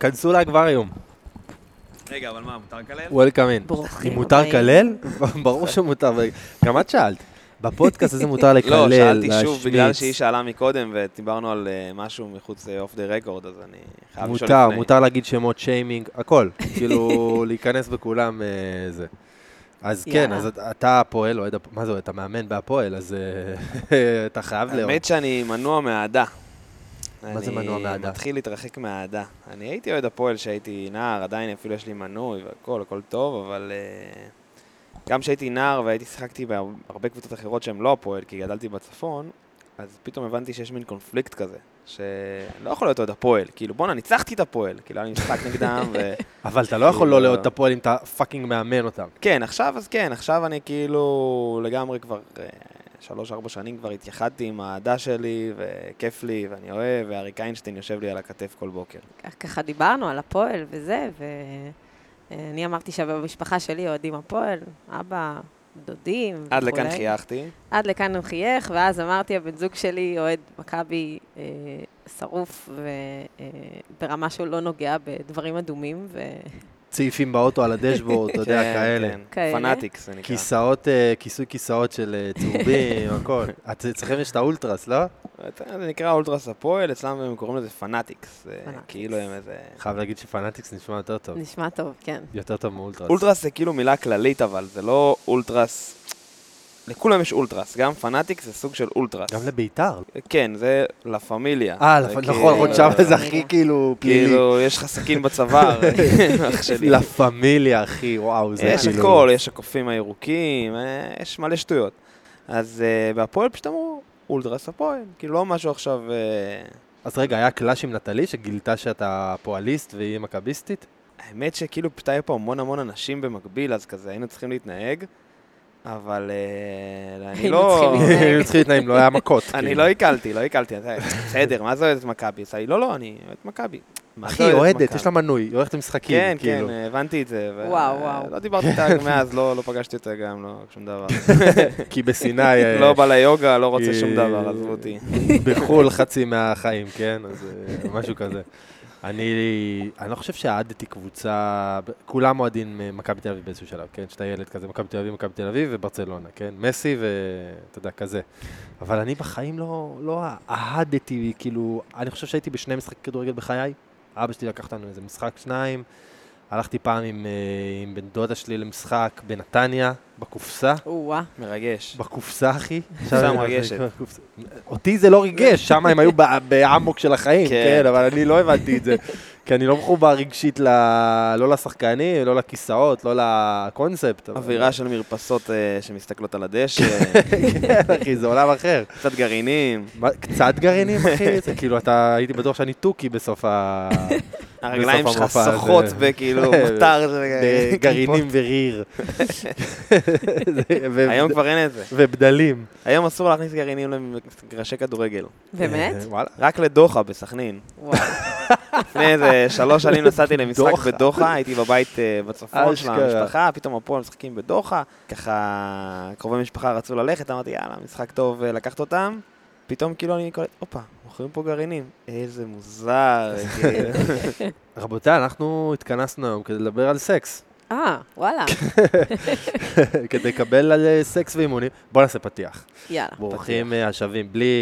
כנסו לאקווריום. רגע, אבל מה, מותר לקלל? Welcome in. אם מותר. לקלל? ברור שמותר. גם את שאלת. בפודקאסט הזה מותר לקלל, לא, שאלתי שוב, להשמיץ. בגלל שהיא שאלה מקודם, ודיברנו על אה, משהו מחוץ off the record, אז אני חייב לשאול מותר, לפני. מותר להגיד שמות שיימינג, הכל. כאילו, להיכנס בכולם אה, זה. אז כן, יאללה. אז אתה- הפ- מה זה, אתה מאמן בהפועל, אז אה, אתה חייב לאהוב. האמת שאני מנוע מאהדה. מה זה מנוע מאהדה? אני מתחיל להתרחק מהאהדה. אני הייתי אוהד הפועל כשהייתי נער, עדיין אפילו יש לי מנוי והכל, הכל טוב, אבל אה, גם כשהייתי נער והייתי שיחקתי בהרבה קבוצות אחרות שהן לא הפועל, כי גדלתי בצפון, אז פתאום הבנתי שיש מין קונפליקט כזה, שלא יכול להיות אוהד הפועל. כאילו, בואנה, ניצחתי את הפועל, כאילו, היה לי משחק נגדם, ו... אבל אתה לא יכול לא כאילו- לאהוד את הפועל אם אתה fucking מאמן אותם. כן, עכשיו אז כן, עכשיו אני כאילו לגמרי כבר אה, שלוש-ארבע שנים כבר התייחדתי עם האהדה שלי, וכיף לי, ואני אוהב, ואריק איינשטיין יושב לי על הכתף כל בוקר. ככה דיברנו על הפועל וזה, ואני אמרתי שבמשפחה שלי אוהדים הפועל, אבא, דודים עד וכולי. לכאן חייכתי. עד לכאן הוא חייך, ואז אמרתי, הבן זוג שלי אוהד מכבי אה, שרוף, וברמה שהוא לא נוגע בדברים אדומים, ו... צעיפים באוטו על הדשבורד, אתה יודע, כן, כאלה. כן. כאלה. פנאטיקס זה נקרא. כיסאות, אה, כיסוי כיסאות של אה, צהובים, הכל. אצלכם יש את האולטרס, לא? זה נקרא אולטרס הפועל, אצלם הם קוראים לזה. זה פנאטיקס. כאילו הם איזה... חייב להגיד שפנאטיקס נשמע יותר טוב. נשמע טוב, כן. יותר טוב מאולטרס. אולטרס זה כאילו מילה כללית, אבל זה לא אולטרס... לכולם יש אולטרס, גם פנאטיקס זה סוג של אולטרס. גם לביתר. כן, זה לה פמיליה. אה, זה לפ- כאילו- נכון, נכון, שם זה. הכי כאילו פלילי. כאילו, יש לך סכין בצוואר, אח שלי. לה פמיליה, אחי, וואו, זה יש כאילו... הכל, יש הקופים הירוקים, אה, יש מלא שטויות. אז אה, בהפועל פשוט אמרו, אולטרס הפועל. כאילו, לא משהו עכשיו... אה, אז רגע, היה קלאש עם נטלי שגילתה שאתה פועליסט והיא מכביסטית? האמת שכאילו פשוט היה פה המון המון אנשים במקביל, אז כזה היינו צריכים להתנהג, אבל אה, אני לא... היינו צריכים להתנאים, לא היה מכות. אני כאילו. לא הקלתי, לא הקלתי. אתה- בסדר, מה זה אוהדת מכבי? עשה לי, לא, לא, אני אוהדת מכבי. אחי, אוהדת, מכבי?" יש לה מנוי, היא הולכת למשחקים, כן, כן, כאילו. הבנתי את זה. וואו, וואו. לא דיברתי איתה מאז, לא לא פגשתי אותה גם, לא שום דבר. כי בסיני... אה, לא בא ליוגה, לא רוצה שום דבר, עזבו אותי. בחו"ל חצי מהחיים, כן? אז אה, משהו כזה. אני, אני לא חושב שאהדתי קבוצה, כולם אוהדים מכבי תל אביב באיזשהו שלב, כן? שאתה ילד כזה, מכבי תל אביב, מכבי תל אביב וברצלונה, כן? מסי ואתה יודע, כזה. אבל אני בחיים לא, לא אהדתי, כאילו, אני חושב שהייתי בשני משחקי כדורגל בחיי. אבא שלי לקח אותנו איזה משחק, שניים. הלכתי פעם עם, אה, עם בן דודה שלי למשחק בנתניה, בקופסה. או-אה. מרגש. בקופסה, אחי. קופסה מרגשת. אותי זה לא ריגש, שם הם היו ב- באמוק של החיים, כן. כן, אבל אני לא הבנתי את זה. כי אני לא מחובר רגשית ל- לא לשחקנים, לא לכיסאות, לא לקונספט. אבל- אווירה של מרפסות אה, שמסתכלות על הדשא, כן, אחי, זה עולם אחר. קצת גרעינים, מה, קצת גרעינים, אחי? זה כאילו, אתה, הייתי בטוח שאני תוכי בסוף ה... הרגליים שלך הזה. שוחות בכאילו מותר. גרעינים וריר. היום כבר אין את זה. ובדלים. היום אסור להכניס גרעינים למגרשי כדורגל. באמת? וואלה. רק לדוחה בסכנין. לפני איזה שלוש שנים נסעתי למשחק דוחה. בדוחה, הייתי בבית אה, בצפון של. המשפחה, פתאום הפועל משחקים בדוחה, ככה קרובי משפחה רצו ללכת, אמרתי יאללה, משחק טוב אה, לקחת אותם, פתאום כאילו אני קולט, הופה, מוכרים פה גרעינים, איזה מוזר, כאילו. רבותיי, אנחנו התכנסנו היום כדי לדבר על סקס. אה, וואלה. כדי לקבל על אה, סקס ואימונים. בוא נעשה פתיח. יאללה. ברוכים אה, השבים, בלי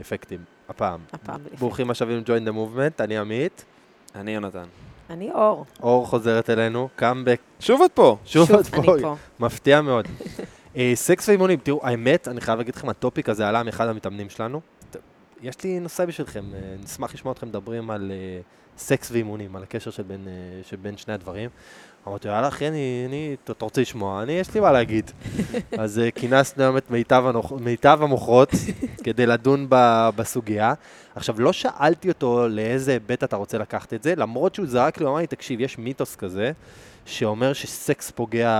אפקטים, הפעם. הפעם בלי ברוכים השבים join the movement, אני עמית. אני יונתן. אני אור. אור חוזרת אלינו, קאמבק. שוב את פה. שוב את אני פה, פה. מפתיע מאוד. אה, סקס ואימונים, תראו, האמת, אני חייב להגיד לכם, ה topic הזה עלה מאחד המתאמנים שלנו. יש לי נושא בשבילכם, אה, נשמח לשמוע אתכם מדברים על אה, סקס ואימונים, על הקשר של בין, אה, שבין שני הדברים. אמרתי, יאללה, אחי, אני, אני, אתה רוצה לשמוע? אני, יש לי מה להגיד. אז אה, כינסנו היום את מיטב, הנוכ... מיטב המוחות כדי לדון ב... בסוגיה. עכשיו, לא שאלתי אותו לאיזה היבט אתה רוצה לקחת את זה, למרות שהוא זרק לי, הוא אמר לי, תקשיב, יש מיתוס כזה, שאומר שסקס פוגע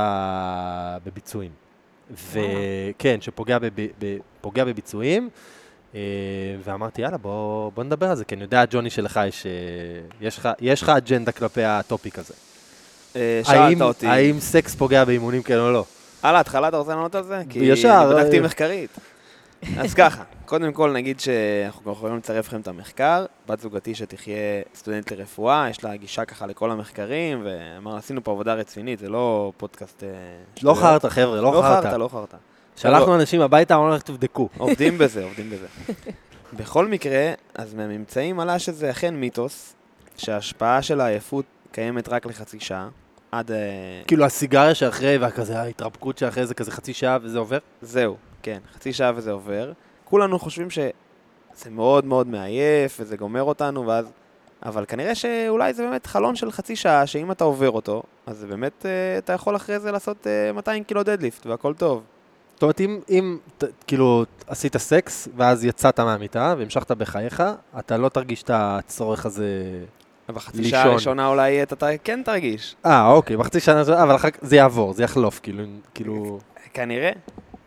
בביצועים. וכן, שפוגע בב... ב... פוגע בביצועים. אה, ואמרתי, יאללה, בוא, בוא נדבר על זה, כי אני יודע, ג'וני, שלך יש, אה, יש, לך, יש לך אג'נדה כלפי ה topic הזה. אה, האם, שאלת אותי. האם סקס פוגע באימונים כן או לא? על ההתחלה אתה רוצה לענות על זה? כי ישר, אני בדקתי מחקרית. אז ככה, קודם כל נגיד שאנחנו יכולים לצרף לכם את המחקר. בת זוגתי שתחיה סטודנט לרפואה, יש לה גישה ככה לכל המחקרים, ואמרנו, עשינו פה עבודה רצינית, זה לא פודקאסט... לא. חרטא, חבר'ה, לא לא חרטא, חרטא. לא חרטא. שלחנו אנשים הביתה, אמרנו לך תבדקו. עובדים בזה, עובדים בזה. בכל מקרה, אז מהממצאים עלה שזה אכן מיתוס, שההשפעה של העייפות קיימת רק לחצי שעה, עד... אה, כאילו הסיגריה שאחרי, והכזה ההתרפקות שאחרי זה כזה חצי שעה וזה עובר? זהו, כן, חצי שעה וזה עובר. כולנו חושבים שזה מאוד מאוד מעייף, וזה גומר אותנו, ואז... אבל כנראה שאולי זה באמת חלון של חצי שעה, שאם אתה עובר אותו, אז באמת, אה, אתה יכול אחרי זה לעשות אה, 200 קילו דדליפט, והכל טוב. אומרת, אם, אם ת- כאילו עשית סקס, ואז יצאת מהמיטה והמשכת בחייך, אתה לא תרגיש את הצורך הזה... בחצי לישון. שעה הראשונה אולי אתה כן תרגיש. אה, אוקיי, בחצי שנה, הזאת, אבל אחר כך זה יעבור, זה יחלוף, כאילו, כאילו, כנראה.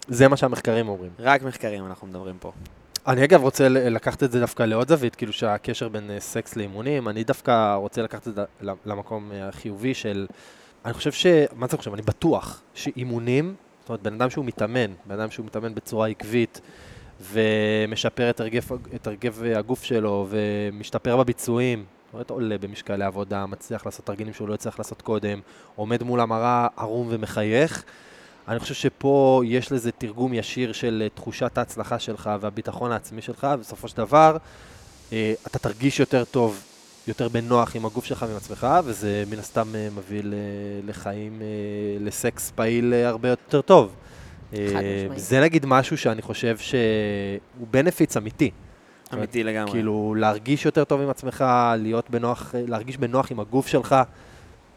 זה מה שהמחקרים אומרים. רק מחקרים אנחנו מדברים פה. אני אגב רוצה לקחת את זה דווקא לעוד זווית, כאילו שהקשר בין אה, סקס לאימונים, אני דווקא רוצה לקחת את זה למקום אה, החיובי של, אני חושב ש... מה זה חושב? אני בטוח שאימונים, זאת אומרת, בן אדם שהוא מתאמן, בן אדם שהוא מתאמן בצורה עקבית, ומשפר את הרגב, את הרגב הגוף שלו, ומשתפר בביצועים, זאת אומרת, עולה במשקלי עבודה, מצליח לעשות תרגילים שהוא לא הצליח לעשות קודם, עומד מול המראה ערום ומחייך. אני חושב שפה יש לזה תרגום ישיר של תחושת ההצלחה שלך והביטחון העצמי שלך, ובסופו של דבר אה, אתה תרגיש יותר טוב, יותר בנוח עם הגוף שלך ועם עצמך, וזה מן הסתם אה, מביא ל- לחיים, אה, לסקס פעיל אה, הרבה יותר טוב. אה. זה נגיד משהו שאני חושב שהוא בנפיץ אמיתי. אמיתי לגמרי. כאילו, להרגיש יותר טוב עם עצמך, להיות בנוח, להרגיש בנוח עם הגוף שלך,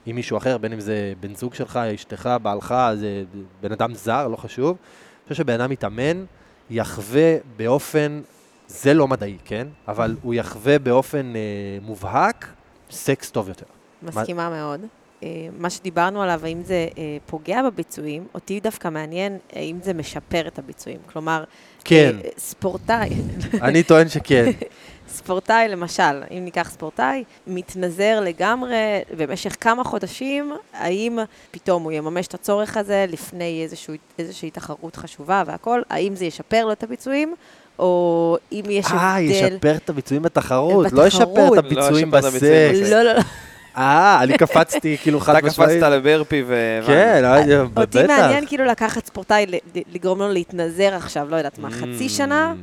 עם מישהו אחר, בין אם זה בן זוג שלך, אשתך, בעלך, זה בן אדם זר, לא חשוב. אני חושב שבן אדם מתאמן, יחווה באופן, זה לא מדעי, כן? אבל הוא יחווה באופן אה, מובהק סקס טוב יותר. מסכימה מאוד. אה, מה שדיברנו עליו, האם זה אה, פוגע בביצועים, אותי דווקא מעניין האם זה משפר את הביצועים. כלומר, כן, אה, ספורטאי, אני טוען שכן. ספורטאי למשל, אם ניקח ספורטאי, מתנזר לגמרי במשך כמה חודשים, האם פתאום הוא יממש את הצורך הזה לפני איזשהו, איזושהי תחרות חשובה והכל, האם זה ישפר לו את הביצועים, או אם יש אה, הבדל... ישפר את הביצועים בתחרות, לא ישפר בתחרות. את הביצועים לא ישפר את הביצועים בסקס. בסקס. לא, לא, לא. אה, אני קפצתי כאילו חד אתה משמעית. קפצת לברפי ו... כן, אה, בטח. אותי מעניין כאילו לקחת ספורטאי, לגרום לו להתנזר עכשיו, לא יודעת מה, חצי Mm. שנה,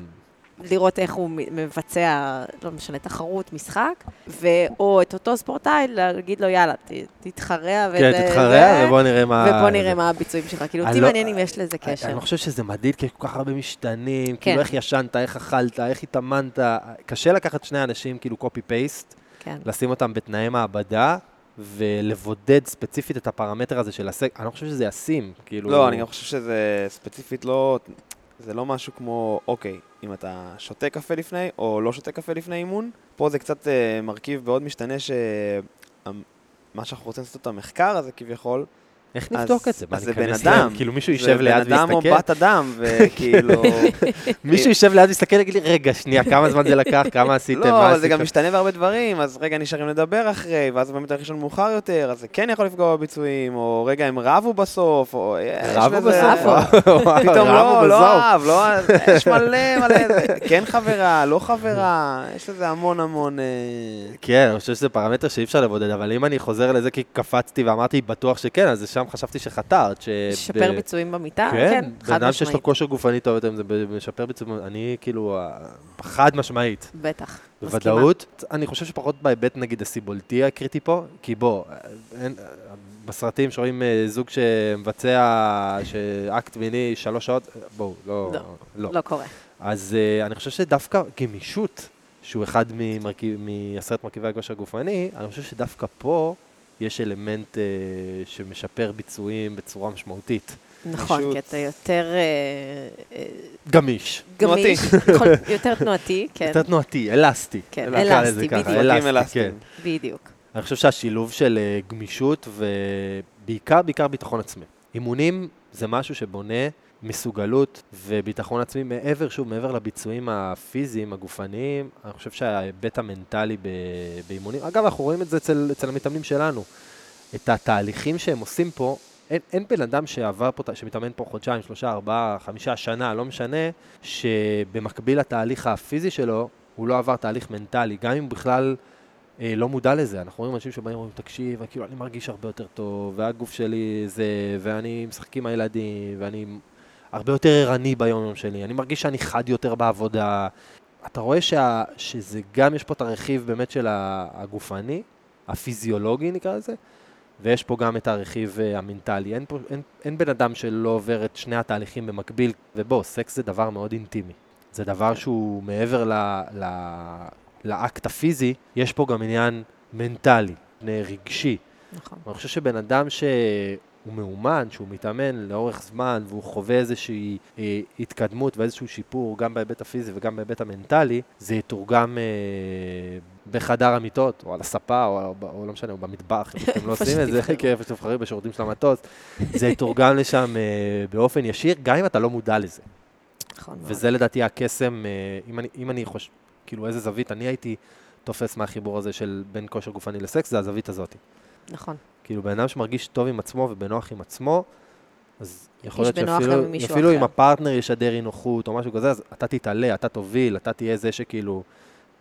לראות איך הוא מבצע, לא משנה, תחרות, משחק, ו- או את אותו ספורטאי, להגיד לו, יאללה, ת- תתחרע. כן, וזה- תתחרע, זה, ובוא נראה מה... ובוא נראה מה הביצועים שלך. כאילו, אני אותי לא- מעניין אם יש לזה אני- קשר. אני לא חושב שזה מדיד, כי יש כל כך הרבה משתנים, כן. כאילו איך ישנת, איך אכלת, איך התאמנת. קשה לקחת שני אנשים, כאילו קופי-פייסט, כן. לשים אותם בתנאי מעבדה, ולבודד ספציפית את הפרמטר הזה של הסק. אני לא חושב שזה ישים, כאילו... לא, אני גם חושב שזה ספציפית לא... זה לא משהו כמו, אוקיי, אם אתה שותה קפה לפני, או לא שותה קפה לפני אימון, פה זה קצת אה, מרכיב מאוד משתנה ש... מה שאנחנו רוצים לעשות את המחקר הזה כביכול, איך נבדוק את זה? אז זה בן אדם. כאילו מישהו זה יישב ליד בן אדם או ויסתכל? בת אדם, וכאילו... מישהו יישב ליד ויסתכל ויגיד לי, רגע, שנייה, כמה זמן זה לקח, כמה עשיתם, מה לא, אבל זה גם עשיתם? משתנה בהרבה דברים, אז רגע נשארים לדבר אחרי, ואז באמת הולך לישון מאוחר יותר, אז זה כן יכול לפגוע בביצועים, או רגע הם רבו בסוף, או... יש רבו בסוף? פתאום לא, לא. אהב, לא יש מלא מלא, זה- כן חברה, לא חברה, יש לזה המון המון... אה, כן, אני חושב שזה פרמטר שאי אפשר לבודד, אבל אם אני חוזר לזה כי קפצתי ואמרתי בטוח שכן, אז שם חשבתי שחתרת. ש- לשפר ב- ביצועים במיטה? כן, כן, בן חד אדם שיש לו משמעית. כושר גופני טוב יותר, זה משפר ביצועים, אני כאילו, אה, חד משמעית, בטח. מסכימה. בוודאות. אני חושב שפחות בהיבט נגיד הסיבולטי הקריטי פה, כי בוא, אה, אין- אה, בסרטים שרואים זוג שמבצע, שאקט מיני שלוש שעות, בואו, לא, לא. לא. לא קורה. אז אני חושב שדווקא גמישות, שהוא אחד ממרכיב, מעשרת מרכיבי הכושר הגופני, אני חושב שדווקא פה יש אלמנט uh, שמשפר ביצועים בצורה משמעותית. נכון, גמישות. כי אתה יותר אה, אה, גמיש, תנועתי. גמיש, יכול- יותר תנועתי, כן, יותר תנועתי, אלסטי. כן, אלסטי, ככה, בדיוק. שווקים אלסטי, אלסטיים. כן. בדיוק. אני חושב שהשילוב של אה, גמישות ובעיקר, בעיקר ביטחון עצמי. אימונים זה משהו שבונה מסוגלות וביטחון עצמי מעבר, שוב, מעבר לביצועים הפיזיים, הגופניים. אני חושב שההיבט המנטלי באימונים, אגב, אנחנו רואים את זה אצל, אצל המתאמנים שלנו. את התהליכים שהם עושים פה, אין, אין בן אדם שעבר פה, שמתאמן פה חודשיים, שלושה, ארבעה, חמישה, שנה, לא משנה, שבמקביל לתהליך הפיזי שלו, הוא לא עבר תהליך מנטלי, גם אם בכלל אה, לא מודע לזה. אנחנו רואים אנשים שבאים ואומרים, תקשיב, כאילו, אני מרגיש הרבה יותר טוב, והגוף שלי זה, ואני משחק עם הילדים, ואני הרבה יותר ערני ביום-יום שלי, אני מרגיש שאני חד יותר בעבודה. אתה רואה שה, שזה גם, יש פה את הרכיב באמת של הגופני, הפיזיולוגי נקרא לזה, ויש פה גם את הרכיב uh, המנטלי. אין, פה, אין, אין בן אדם שלא עובר את שני התהליכים במקביל, ובוא, סקס זה דבר מאוד אינטימי. זה דבר שהוא מעבר ל, ל, לאקט הפיזי, יש פה גם עניין מנטלי, רגשי. נכון. אני חושב שבן אדם שהוא מאומן, שהוא מתאמן לאורך זמן, והוא חווה איזושהי אה, התקדמות ואיזשהו שיפור, גם בהיבט הפיזי וגם בהיבט המנטלי, זה יתורגם אה, בחדר המיטות, או על הספה, או, או, או לא משנה, או במטבח, אם אתם לא עושים את זה, כי איפה שתבחרים בשירותים של המטוס, זה יתורגם לשם אה, באופן ישיר, גם אם אתה לא מודע לזה. נכון. וזה לדעתי הקסם, אה, אם אני, אם אני חושב, כאילו איזה זווית אני הייתי תופס מהחיבור הזה של בין כושר גופני לסקס, זה הזווית הזאת. נכון. כאילו, בן אדם שמרגיש טוב עם עצמו ובנוח עם עצמו, אז יכול להיות שאפילו אפילו אם. הפרטנר ישדר אי נוחות או משהו כזה, אז אתה תתעלה, אתה תוביל, אתה תהיה זה שכאילו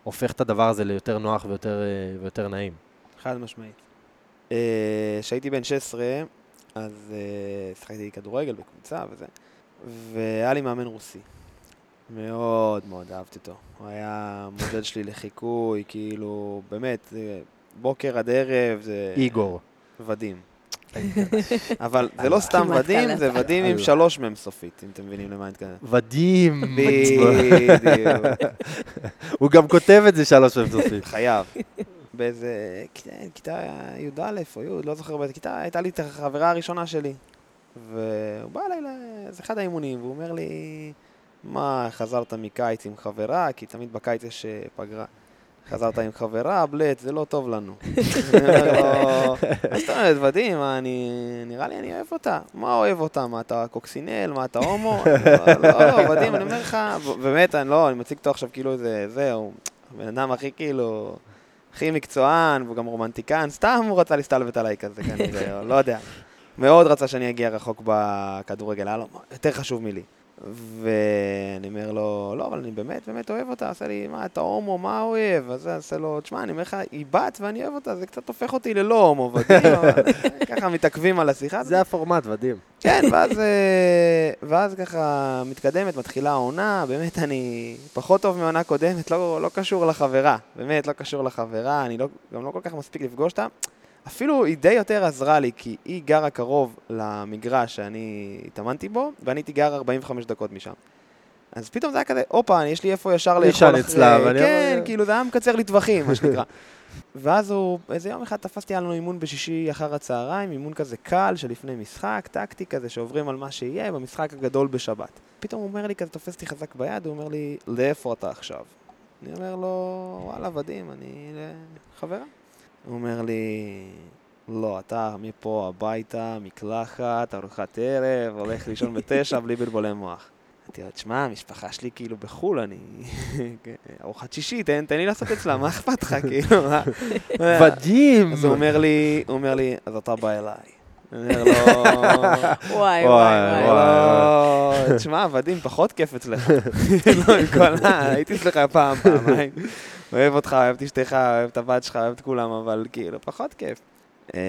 הופך את הדבר הזה ליותר נוח ויותר, אה, ויותר נעים. חד משמעית. אה, כשהייתי בן 16, אז אה, שיחקתי כדורגל בקבוצה וזה, והיה לי מאמן רוסי. מאוד מאוד אהבתי אותו. הוא היה מודל שלי לחיקוי, כאילו, באמת, בוקר עד ערב, זה... איגור. ודים. אבל זה לא סתם ודים. זה ודים עם. שלוש מ"ם סופית, אם אתם מבינים למה אני מתכוון. ודים. בדיוק. הוא גם כותב את זה שלוש פעמים סופית. חייב. באיזה כיתה- כיתה י"א או י', לא זוכר באיזה כיתה, הייתה לי את החברה הראשונה שלי. והוא בא אליי לאיזה אחד האימונים, והוא אומר לי, מה, חזרת מקיץ עם חברה? כי תמיד בקיץ יש אה, פגרה. חזרת עם חברה, בלט, זה לא טוב לנו. לו, מה זאת אומרת, ודים, נראה לי אני אוהב אותה. מה אוהב אותה? מה, אתה קוקסינל? מה, אתה הומו? לא, לא, ודים, אני אומר לך, באמת, אני לא, אני מציג אותו עכשיו כאילו זה, זהו, הבן אדם הכי כאילו, הכי מקצוען, והוא גם רומנטיקן, סתם הוא רצה להסתלבט עליי כזה, כנראה, לא יודע. מאוד רצה שאני אגיע רחוק בכדורגל, היה לו יותר חשוב מלי. ואני אומר לו, לא, אבל אני באמת באמת אוהב אותה, עושה לי, מה, אתה הומו, מה אוהב? אז עושה לו, תשמע, אני אומר לך, היא בת ואני אוהב אותה, זה קצת הופך אותי ללא הומו, ודים, אבל ככה מתעכבים על השיחה. זה הפורמט, ודים. כן, ואז, אה, ואז ככה מתקדמת, מתחילה העונה, באמת אני פחות טוב מעונה קודמת, לא, לא קשור לחברה, באמת לא קשור לחברה, אני לא, גם לא כל כך מספיק לפגוש אותה. אפילו היא די יותר עזרה לי, כי היא גרה קרוב למגרש שאני התאמנתי בו, ואני הייתי גר 45 דקות משם. אז פתאום זה היה כזה, הופה, יש לי איפה ישר לאכול אחרי... אצלה, ואני כן, אומר- כאילו זה היה מקצר לי טווחים, מה שנקרא. ואז הוא, איזה יום אחד תפסתי היה לנו אימון בשישי אחר הצהריים, אימון כזה קל שלפני משחק, טקטי כזה, שעוברים על מה שיהיה במשחק הגדול בשבת. פתאום הוא אומר לי כזה, תופס אותי חזק ביד, הוא אומר לי, לאיפה אתה עכשיו? אני אומר לו, וואלה, ודים, אני חברה. הוא אומר לי, לא, אתה מפה הביתה, מקלחת, ארוחת ערב, הולך לישון בתשע בלי בלבולי מוח. אמרתי לו, תשמע, המשפחה שלי כאילו בחו"ל, אני... ארוחת שישי, תן, תן לי לעשות אצלה, מה אכפת לך, כאילו, מה? ודים! אז הוא אומר לי, הוא אומר לי, אז אתה בא אליי. אני אומר לו, וואי, וואי, וואי, וואי. לא, תשמע, עבדים, פחות כיף אצלך. לא, עם כל ה... הייתי אצלך פעם, פעמיים. אוהב אותך, אוהב את אשתך, אוהב את הבת שלך, אוהב את כולם, אבל כאילו, פחות כיף. אה,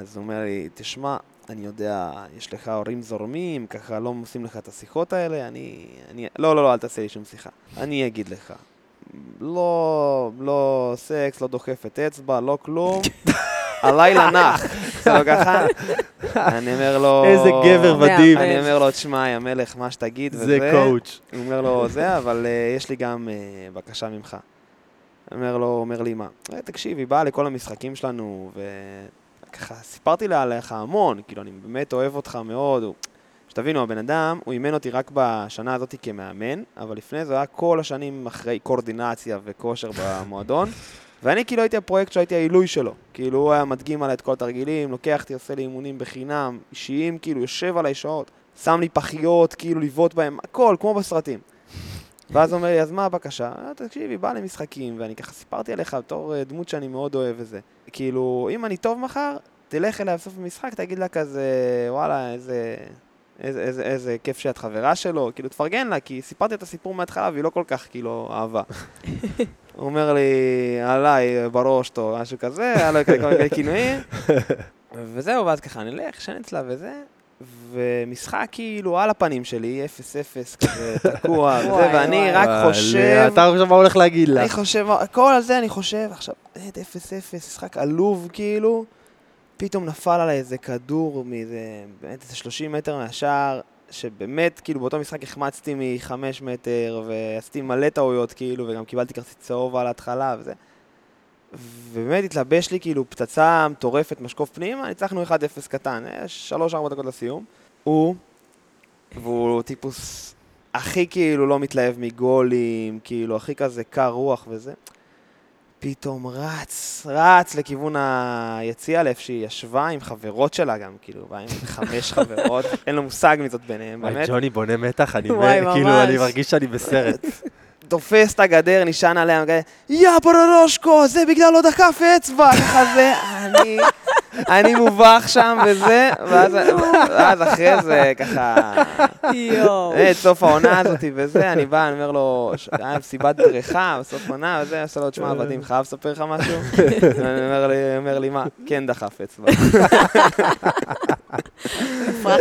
אז הוא אומר לי, תשמע, אני יודע, יש לך הורים זורמים, ככה לא עושים לך את השיחות האלה, אני... אני... לא, לא, לא, אל תעשה לי שום שיחה. אני אגיד לך. לא, לא סקס, לא דוחפת אצבע, לא כלום. הלילה נח. זה לא ככה? אני אומר לו... איזה גבר. ודים. אני אומר לו, תשמע, יא מלך, מה שתגיד וזה. זה coach. הוא אומר לו, זה, אבל uh, יש לי גם uh, בקשה ממך. אומר לו, אומר לי, מה? "אה, תקשיב, היא באה לכל המשחקים שלנו, וככה סיפרתי לה עליך המון, כאילו, אני באמת אוהב אותך מאוד. שתבינו, הבן אדם, הוא אימן אותי רק בשנה הזאת כמאמן, אבל לפני זה היה כל השנים אחרי קואורדינציה וכושר במועדון, ואני כאילו הייתי הפרויקט שהייתי העילוי שלו. כאילו, הוא היה מדגים עליי את כל התרגילים, לוקח אותי, עושה לי אימונים בחינם, אישיים, כאילו, יושב עליי שעות, שם לי פחיות, כאילו, לבעוט בהם, הכל, כמו בסרטים. ואז אומר לי, אז מה הבקשה? "אה, תקשיב, היא באה למשחקים, ואני ככה סיפרתי עליך בתור אה, דמות שאני מאוד אוהב וזה. כאילו, אם אני טוב מחר, תלך אליה בסוף המשחק, תגיד לה כזה, וואלה, איזה, איזה, איזה, איזה כיף שאת חברה שלו, כאילו, תפרגן לה, כי סיפרתי את הסיפור מההתחלה והיא לא כל כך, כאילו, אהבה. הוא אומר לי, עליי, בראש, טוב, משהו כזה, היה לו כל מיני כינויים. וזהו, ואז ככה נלך, ישן אצלה וזה, ומשחק כאילו על הפנים שלי, 0-0 כזה, תקוע, וזה, ואני. רק חושב... אתה עכשיו מה הולך להגיד לה? אני חושב, הכל על זה אני חושב, עכשיו, באמת 0-0, משחק עלוב כאילו, פתאום נפל עליי איזה כדור מאיזה, באמת איזה 30 מטר מהשער, שבאמת, כאילו באותו משחק החמצתי מ-5 מטר, ועשיתי מלא טעויות כאילו, וגם קיבלתי כרטיס צהוב על ההתחלה וזה. ובאמת התלבש לי כאילו פצצה מטורפת, משקוף פנימה, ניצחנו 1-0 קטן, 3-4 דקות לסיום. הוא, והוא טיפוס הכי כאילו לא מתלהב מגולים, כאילו הכי כזה קר רוח וזה. פתאום רץ, רץ לכיוון היציע לאיפה שהיא ישבה עם חברות שלה גם, כאילו, באה עם חמש חברות, אין לו מושג מי זאת ביניהם, באמת. ג'וני בונה מתח, אני כאילו. אני מרגיש שאני בסרט. תופס את הגדר, נשען עליה, יא פרורושקו, זה בגלל לא דקף אצבע, ככה זה, אני, אני מובך שם וזה, ואז, ואז אחרי זה, ככה, יואו. את סוף העונה הזאת וזה, אני בא, אני אומר לו, היה מסיבת בריכה, בסוף עונה, וזה, עושה לו, תשמע, עבדים, חייב לספר לך משהו? אני אומר לי, אומר לי, מה? כן דחף אצבע.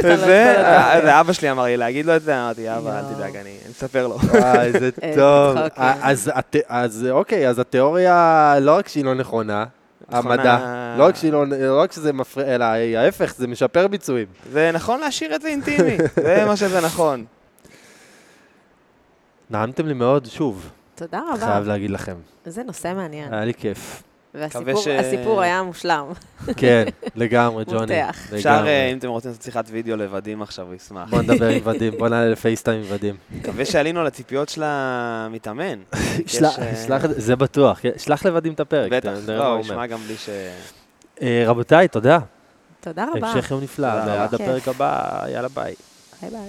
וזה. זה אבא שלי אמר לי להגיד לו את זה, אמרתי, אבא, אל. תדאג, אני אני אספר לו. וואי, איזה איזה טוב. אה, אז אוקיי, אז התיאוריה, לא רק שהיא לא נכונה. המדע, לא רק שהיא לא, לא רק שזה מפריע, אלא ההפך, זה משפר ביצועים. זה נכון להשאיר את זה אינטימי, זה מה שזה נכון. נעמתם לי מאוד, שוב, תודה רבה. חייב להגיד לכם. זה נושא מעניין. היה לי כיף. והסיפור ש- היה מושלם. כן, לגמרי, ג'וני. מותח. אפשר. אה, אם אתם רוצים לעשות שיחת וידאו לוודים עכשיו, הוא ישמח. בוא נדבר עם ודים, בוא נעלה לפייסטיים עם ודים. מקווה שעלינו לציפיות של המתאמן. אה, זה, זה בטוח, שלח לודים את הפרק. בטח, לא, הוא ישמע. גם בלי ש... אה, רבותיי, תודה. תודה רבה. המשך יום נפלא, רבה. הפרק הבא, יאללה ביי. ביי ביי.